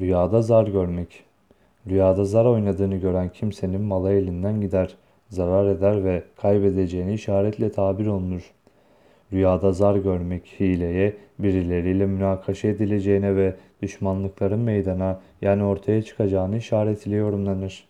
Rüyada zar görmek. Rüyada zar oynadığını gören kimsenin malı elinden gider, zarar eder ve kaybedeceğini işaretle tabir olunur. Rüyada zar görmek hileye, birileriyle münakaşa edileceğine ve düşmanlıkların meydana yani ortaya çıkacağını işaret ile yorumlanır.